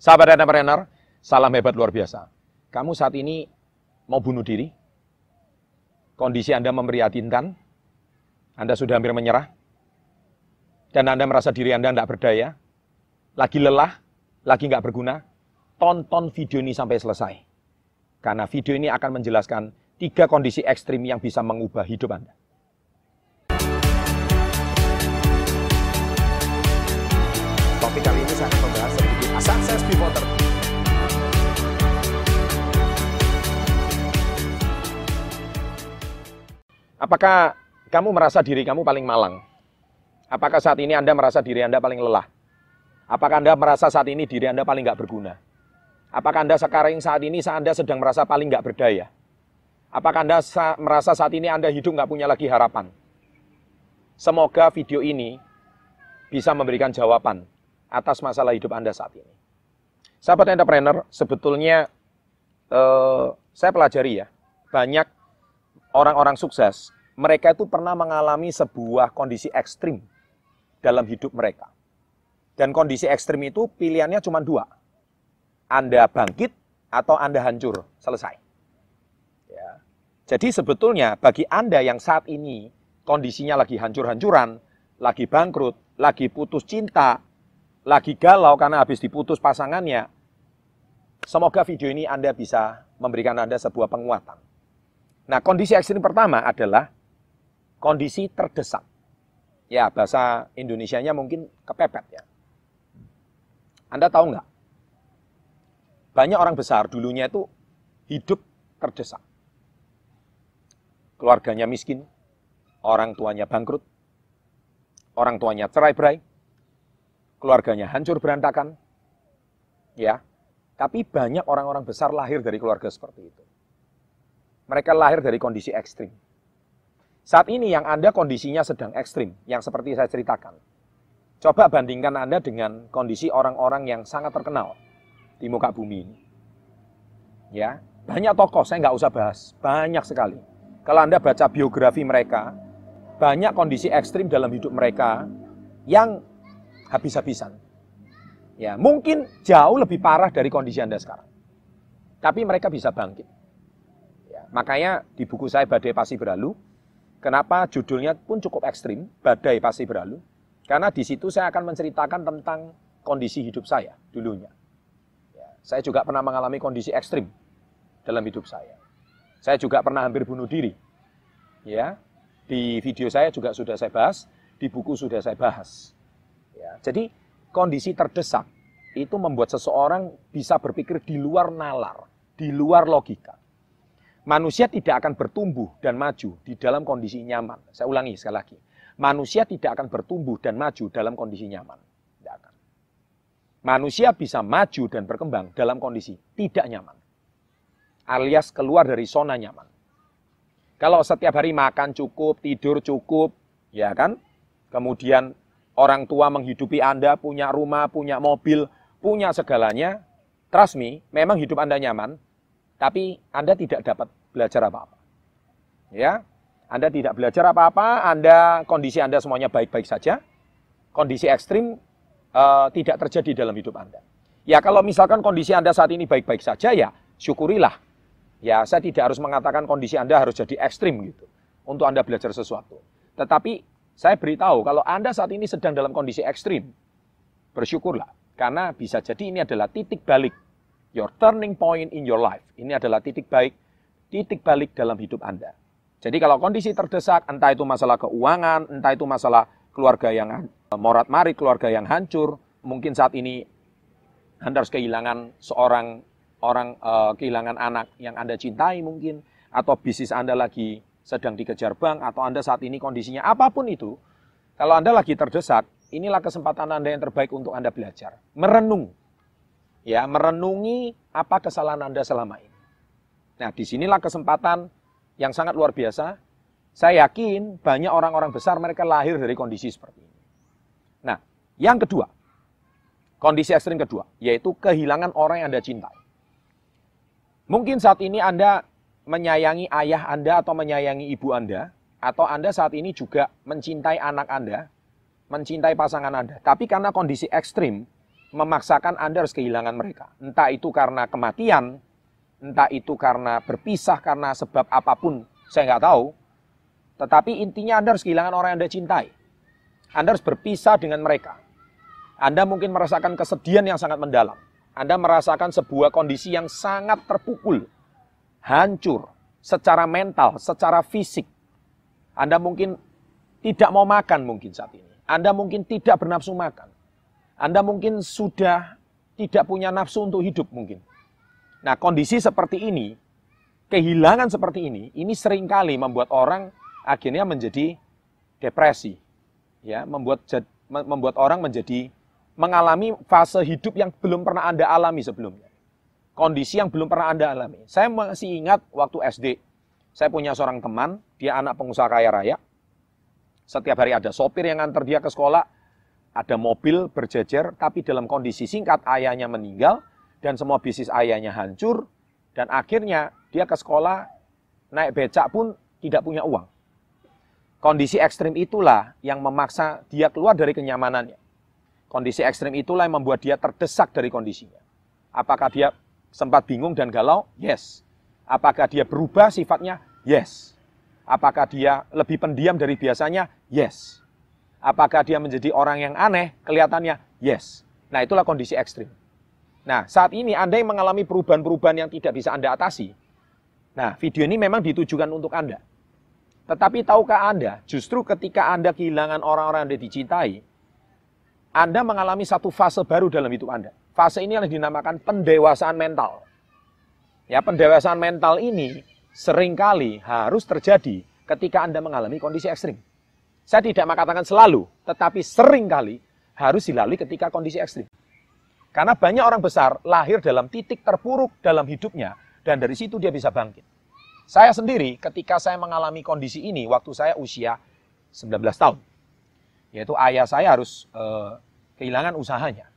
Sahabat entrepreneur, salam hebat luar biasa. Kamu saat ini mau bunuh diri? Kondisi Anda memprihatinkan? Anda sudah hampir menyerah? Dan Anda merasa diri Anda tidak berdaya? Lagi lelah? Lagi nggak berguna? Tonton video ini sampai selesai. Karena video ini akan menjelaskan tiga kondisi ekstrim yang bisa mengubah hidup Anda. Topik kali ini saya before 30. Apakah kamu merasa diri kamu paling malang? Apakah saat ini Anda merasa diri Anda paling lelah? Apakah Anda merasa saat ini diri Anda paling nggak berguna? Apakah Anda sekarang saat ini Anda sedang merasa paling nggak berdaya? Apakah Anda sa merasa saat ini Anda hidup nggak punya lagi harapan? Semoga video ini bisa memberikan jawaban atas masalah hidup Anda saat ini. Sahabat entrepreneur, sebetulnya eh, saya pelajari ya, banyak orang-orang sukses, mereka itu pernah mengalami sebuah kondisi ekstrim dalam hidup mereka. Dan kondisi ekstrim itu pilihannya cuma dua. Anda bangkit atau Anda hancur, selesai. Ya. Jadi sebetulnya bagi Anda yang saat ini kondisinya lagi hancur-hancuran, lagi bangkrut, lagi putus cinta, lagi galau karena habis diputus pasangannya, semoga video ini Anda bisa memberikan Anda sebuah penguatan. Nah, kondisi ekstrim pertama adalah kondisi terdesak. Ya, bahasa Indonesianya mungkin kepepet ya. Anda tahu nggak? Banyak orang besar dulunya itu hidup terdesak. Keluarganya miskin, orang tuanya bangkrut, orang tuanya cerai-berai, keluarganya hancur berantakan. Ya. Tapi banyak orang-orang besar lahir dari keluarga seperti itu. Mereka lahir dari kondisi ekstrim. Saat ini yang Anda kondisinya sedang ekstrim, yang seperti saya ceritakan. Coba bandingkan Anda dengan kondisi orang-orang yang sangat terkenal di muka bumi ini. Ya, banyak tokoh, saya nggak usah bahas, banyak sekali. Kalau Anda baca biografi mereka, banyak kondisi ekstrim dalam hidup mereka yang habis-habisan. Ya, mungkin jauh lebih parah dari kondisi Anda sekarang. Tapi mereka bisa bangkit. Ya, makanya di buku saya Badai Pasti Berlalu, kenapa judulnya pun cukup ekstrim, Badai Pasti Berlalu? Karena di situ saya akan menceritakan tentang kondisi hidup saya dulunya. Ya, saya juga pernah mengalami kondisi ekstrim dalam hidup saya. Saya juga pernah hampir bunuh diri. Ya, di video saya juga sudah saya bahas, di buku sudah saya bahas. Ya, jadi kondisi terdesak itu membuat seseorang bisa berpikir di luar nalar, di luar logika. Manusia tidak akan bertumbuh dan maju di dalam kondisi nyaman. Saya ulangi sekali lagi. Manusia tidak akan bertumbuh dan maju dalam kondisi nyaman. Tidak akan. Manusia bisa maju dan berkembang dalam kondisi tidak nyaman. Alias keluar dari zona nyaman. Kalau setiap hari makan cukup, tidur cukup, ya kan? Kemudian orang tua menghidupi Anda, punya rumah, punya mobil, punya segalanya, trust me, memang hidup Anda nyaman, tapi Anda tidak dapat belajar apa-apa. Ya, Anda tidak belajar apa-apa, Anda kondisi Anda semuanya baik-baik saja, kondisi ekstrim uh, tidak terjadi dalam hidup Anda. Ya kalau misalkan kondisi Anda saat ini baik-baik saja ya syukurilah. Ya saya tidak harus mengatakan kondisi Anda harus jadi ekstrim gitu untuk Anda belajar sesuatu. Tetapi saya beritahu kalau Anda saat ini sedang dalam kondisi ekstrim, bersyukurlah. Karena bisa jadi ini adalah titik balik. Your turning point in your life. Ini adalah titik baik, titik balik dalam hidup Anda. Jadi kalau kondisi terdesak, entah itu masalah keuangan, entah itu masalah keluarga yang morat marit, keluarga yang hancur, mungkin saat ini Anda harus kehilangan seorang orang, uh, kehilangan anak yang Anda cintai mungkin, atau bisnis Anda lagi sedang dikejar bank, atau Anda saat ini kondisinya apa pun itu, kalau Anda lagi terdesak, inilah kesempatan Anda yang terbaik untuk Anda belajar. Merenung. Ya, merenungi apa kesalahan Anda selama ini. Nah, di sinilah kesempatan yang sangat luar biasa. Saya yakin banyak orang-orang besar mereka lahir dari kondisi seperti ini. Nah, yang kedua, kondisi ekstrim kedua, yaitu kehilangan orang yang Anda cintai. Mungkin saat ini Anda menyayangi ayah Anda atau menyayangi ibu Anda, atau Anda saat ini juga mencintai anak Anda, mencintai pasangan Anda. Tapi karena kondisi ekstrim, memaksakan Anda harus kehilangan mereka. Entah itu karena kematian, entah itu karena berpisah karena sebab apa pun, saya nggak tahu. Tetapi intinya Anda harus kehilangan orang yang Anda cintai. Anda harus berpisah dengan mereka. Anda mungkin merasakan kesedihan yang sangat mendalam. Anda merasakan sebuah kondisi yang sangat terpukul, hancur, secara mental, secara fisik. Anda mungkin tidak mau makan mungkin saat ini. Anda mungkin tidak bernafsu makan. Anda mungkin sudah tidak punya nafsu untuk hidup mungkin. Nah, kondisi seperti ini, kehilangan seperti ini, ini sering kali membuat orang akhirnya menjadi depresi. Ya, membuat membuat orang menjadi mengalami fase hidup yang belum pernah Anda alami sebelumnya kondisi yang belum pernah Anda alami. Saya masih ingat waktu SD, saya punya seorang teman, dia anak pengusaha kaya raya. Setiap hari ada sopir yang nganter dia ke sekolah, ada mobil berjejer, tapi dalam kondisi singkat ayahnya meninggal, dan semua bisnis ayahnya hancur, dan akhirnya dia ke sekolah, naik becak pun tidak punya uang. Kondisi ekstrim itulah yang memaksa dia keluar dari kenyamanannya. Kondisi ekstrim itulah yang membuat dia terdesak dari kondisinya. Apakah dia sempat bingung dan galau? Yes. Apakah dia berubah sifatnya? Yes. Apakah dia lebih pendiam dari biasanya? Yes. Apakah dia menjadi orang yang aneh kelihatannya? Yes. Nah, itulah kondisi ekstrim. Nah, saat ini Anda yang mengalami perubahan-perubahan yang tidak bisa Anda atasi. Nah, video ini memang ditujukan untuk Anda. Tetapi tahukah Anda, justru ketika Anda kehilangan orang-orang yang Anda dicintai, Anda mengalami satu fase baru dalam hidup Anda. Fase ini yang dinamakan pendewasaan mental. Ya, pendewasaan mental ini sering kali harus terjadi ketika Anda mengalami kondisi ekstrim. Saya tidak mengatakan selalu, tetapi sering kali harus dilalui ketika kondisi ekstrim. Karena banyak orang besar lahir dalam titik terpuruk dalam hidupnya, dan dari situ dia bisa bangkit. Saya sendiri ketika saya mengalami kondisi ini waktu saya usia 19 tahun. Yaitu ayah saya harus eh, kehilangan usahanya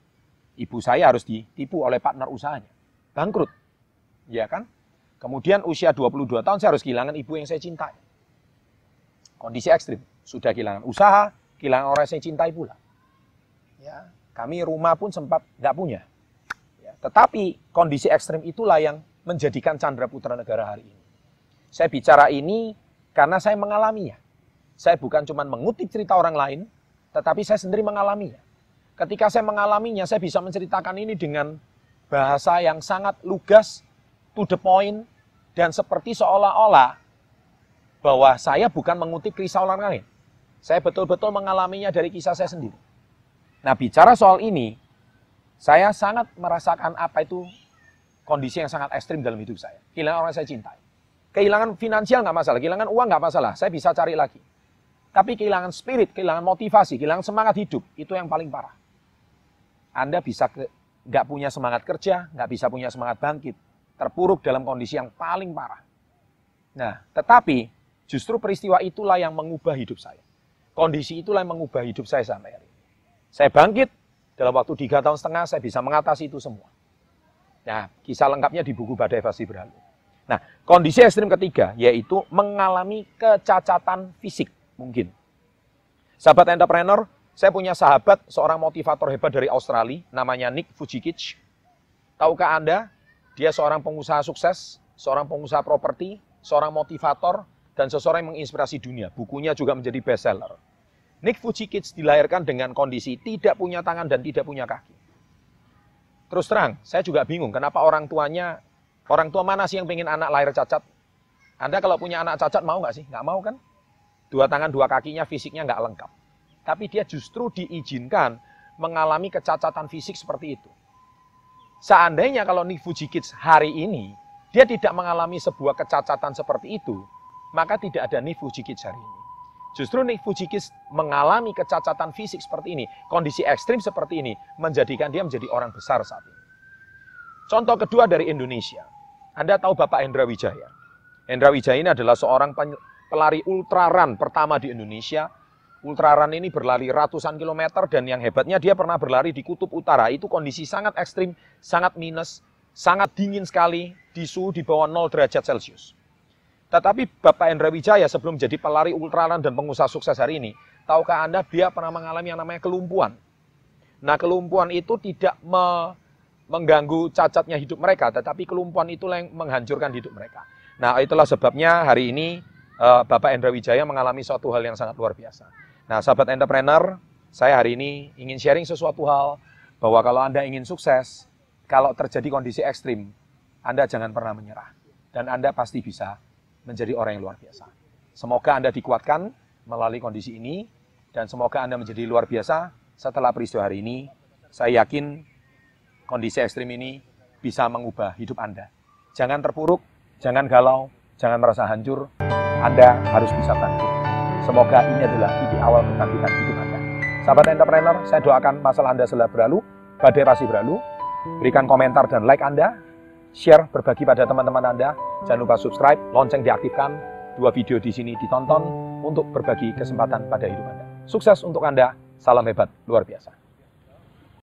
ibu saya harus ditipu oleh partner usahanya. Bangkrut. Ya kan? Kemudian usia 22 tahun saya harus kehilangan ibu yang saya cintai. Kondisi ekstrim. Sudah kehilangan usaha, kehilangan orang yang saya cintai pula. Ya, kami rumah pun sempat nggak punya. Ya, tetapi kondisi ekstrim itulah yang menjadikan Chandra Putra Negara hari ini. Saya bicara ini karena saya mengalaminya. Saya bukan cuma mengutip cerita orang lain, tetapi saya sendiri mengalaminya. Ketika saya mengalaminya, saya bisa menceritakan ini dengan bahasa yang sangat lugas, to the point, dan seperti seolah-olah bahwa saya bukan mengutip kisah orang lain. Saya betul-betul mengalaminya dari kisah saya sendiri. Nah, bicara soal ini, saya sangat merasakan apa itu kondisi yang sangat ekstrim dalam hidup saya. Kehilangan orang yang saya cintai. Kehilangan finansial nggak masalah, kehilangan uang nggak masalah, saya bisa cari lagi. Tapi kehilangan spirit, kehilangan motivasi, kehilangan semangat hidup, itu yang paling parah. Anda bisa nggak punya semangat kerja, nggak bisa punya semangat bangkit, terpuruk dalam kondisi yang paling parah. Nah, tetapi justru peristiwa itulah yang mengubah hidup saya. Kondisi itulah yang mengubah hidup saya sampai hari ini. Saya bangkit, dalam waktu tiga tahun setengah saya bisa mengatasi itu semua. Nah, kisah lengkapnya di buku Badai Pasti Berlalu. Nah, kondisi ekstrim ketiga yaitu mengalami kecacatan fisik mungkin. Sahabat entrepreneur, saya punya sahabat, seorang motivator hebat dari Australia, namanya Nick Fujikich. Tahukah Anda, dia seorang pengusaha sukses, seorang pengusaha properti, seorang motivator, dan seseorang yang menginspirasi dunia. Bukunya juga menjadi bestseller. Nick Fujikich dilahirkan dengan kondisi tidak punya tangan dan tidak punya kaki. Terus terang, saya juga bingung kenapa orang tuanya, orang tua mana sih yang pengen anak lahir cacat? Anda kalau punya anak cacat mau nggak sih? Nggak mau kan? Dua tangan, dua kakinya, fisiknya nggak lengkap tapi dia justru diizinkan mengalami kecacatan fisik seperti itu. Seandainya kalau Nick Fujikits hari ini, dia tidak mengalami sebuah kecacatan seperti itu, maka tidak ada Nick Fujikits hari ini. Justru Nick Fujikits mengalami kecacatan fisik seperti ini, kondisi ekstrim seperti ini, menjadikan dia menjadi orang besar saat ini. Contoh kedua dari Indonesia. Anda tahu Bapak Hendra Wijaya. Hendra Wijaya ini adalah seorang pelari ultra run pertama di Indonesia Ultraran ini berlari ratusan kilometer dan yang hebatnya dia pernah berlari di kutub utara. Itu kondisi sangat ekstrim, sangat minus, sangat dingin sekali di suhu di bawah 0 derajat Celcius. Tetapi Bapak Hendra Wijaya sebelum jadi pelari ultraran dan pengusaha sukses hari ini, tahukah Anda dia pernah mengalami yang namanya kelumpuhan. Nah, kelumpuhan itu tidak me mengganggu cacatnya hidup mereka, tetapi kelumpuhan itu yang menghancurkan hidup mereka. Nah, itulah sebabnya hari ini uh, Bapak Endra Wijaya mengalami suatu hal yang sangat luar biasa. Nah, sahabat entrepreneur, saya hari ini ingin sharing sesuatu hal bahwa kalau Anda ingin sukses, kalau terjadi kondisi ekstrim, Anda jangan pernah menyerah. Dan Anda pasti bisa menjadi orang yang luar biasa. Semoga Anda dikuatkan melalui kondisi ini, dan semoga Anda menjadi luar biasa setelah peristiwa hari ini. Saya yakin kondisi ekstrim ini bisa mengubah hidup Anda. Jangan terpuruk, jangan galau, jangan merasa hancur. Anda harus bisa bangkit. Semoga ini adalah titik awal kebangkitan hidup Anda. Sahabat entrepreneur, saya doakan masalah Anda selalu berlalu, badai pasti berlalu. Berikan komentar dan like Anda, share, berbagi pada teman-teman Anda. Jangan lupa subscribe, lonceng diaktifkan, dua video di sini ditonton untuk berbagi kesempatan pada hidup Anda. Sukses untuk Anda, salam hebat, luar biasa.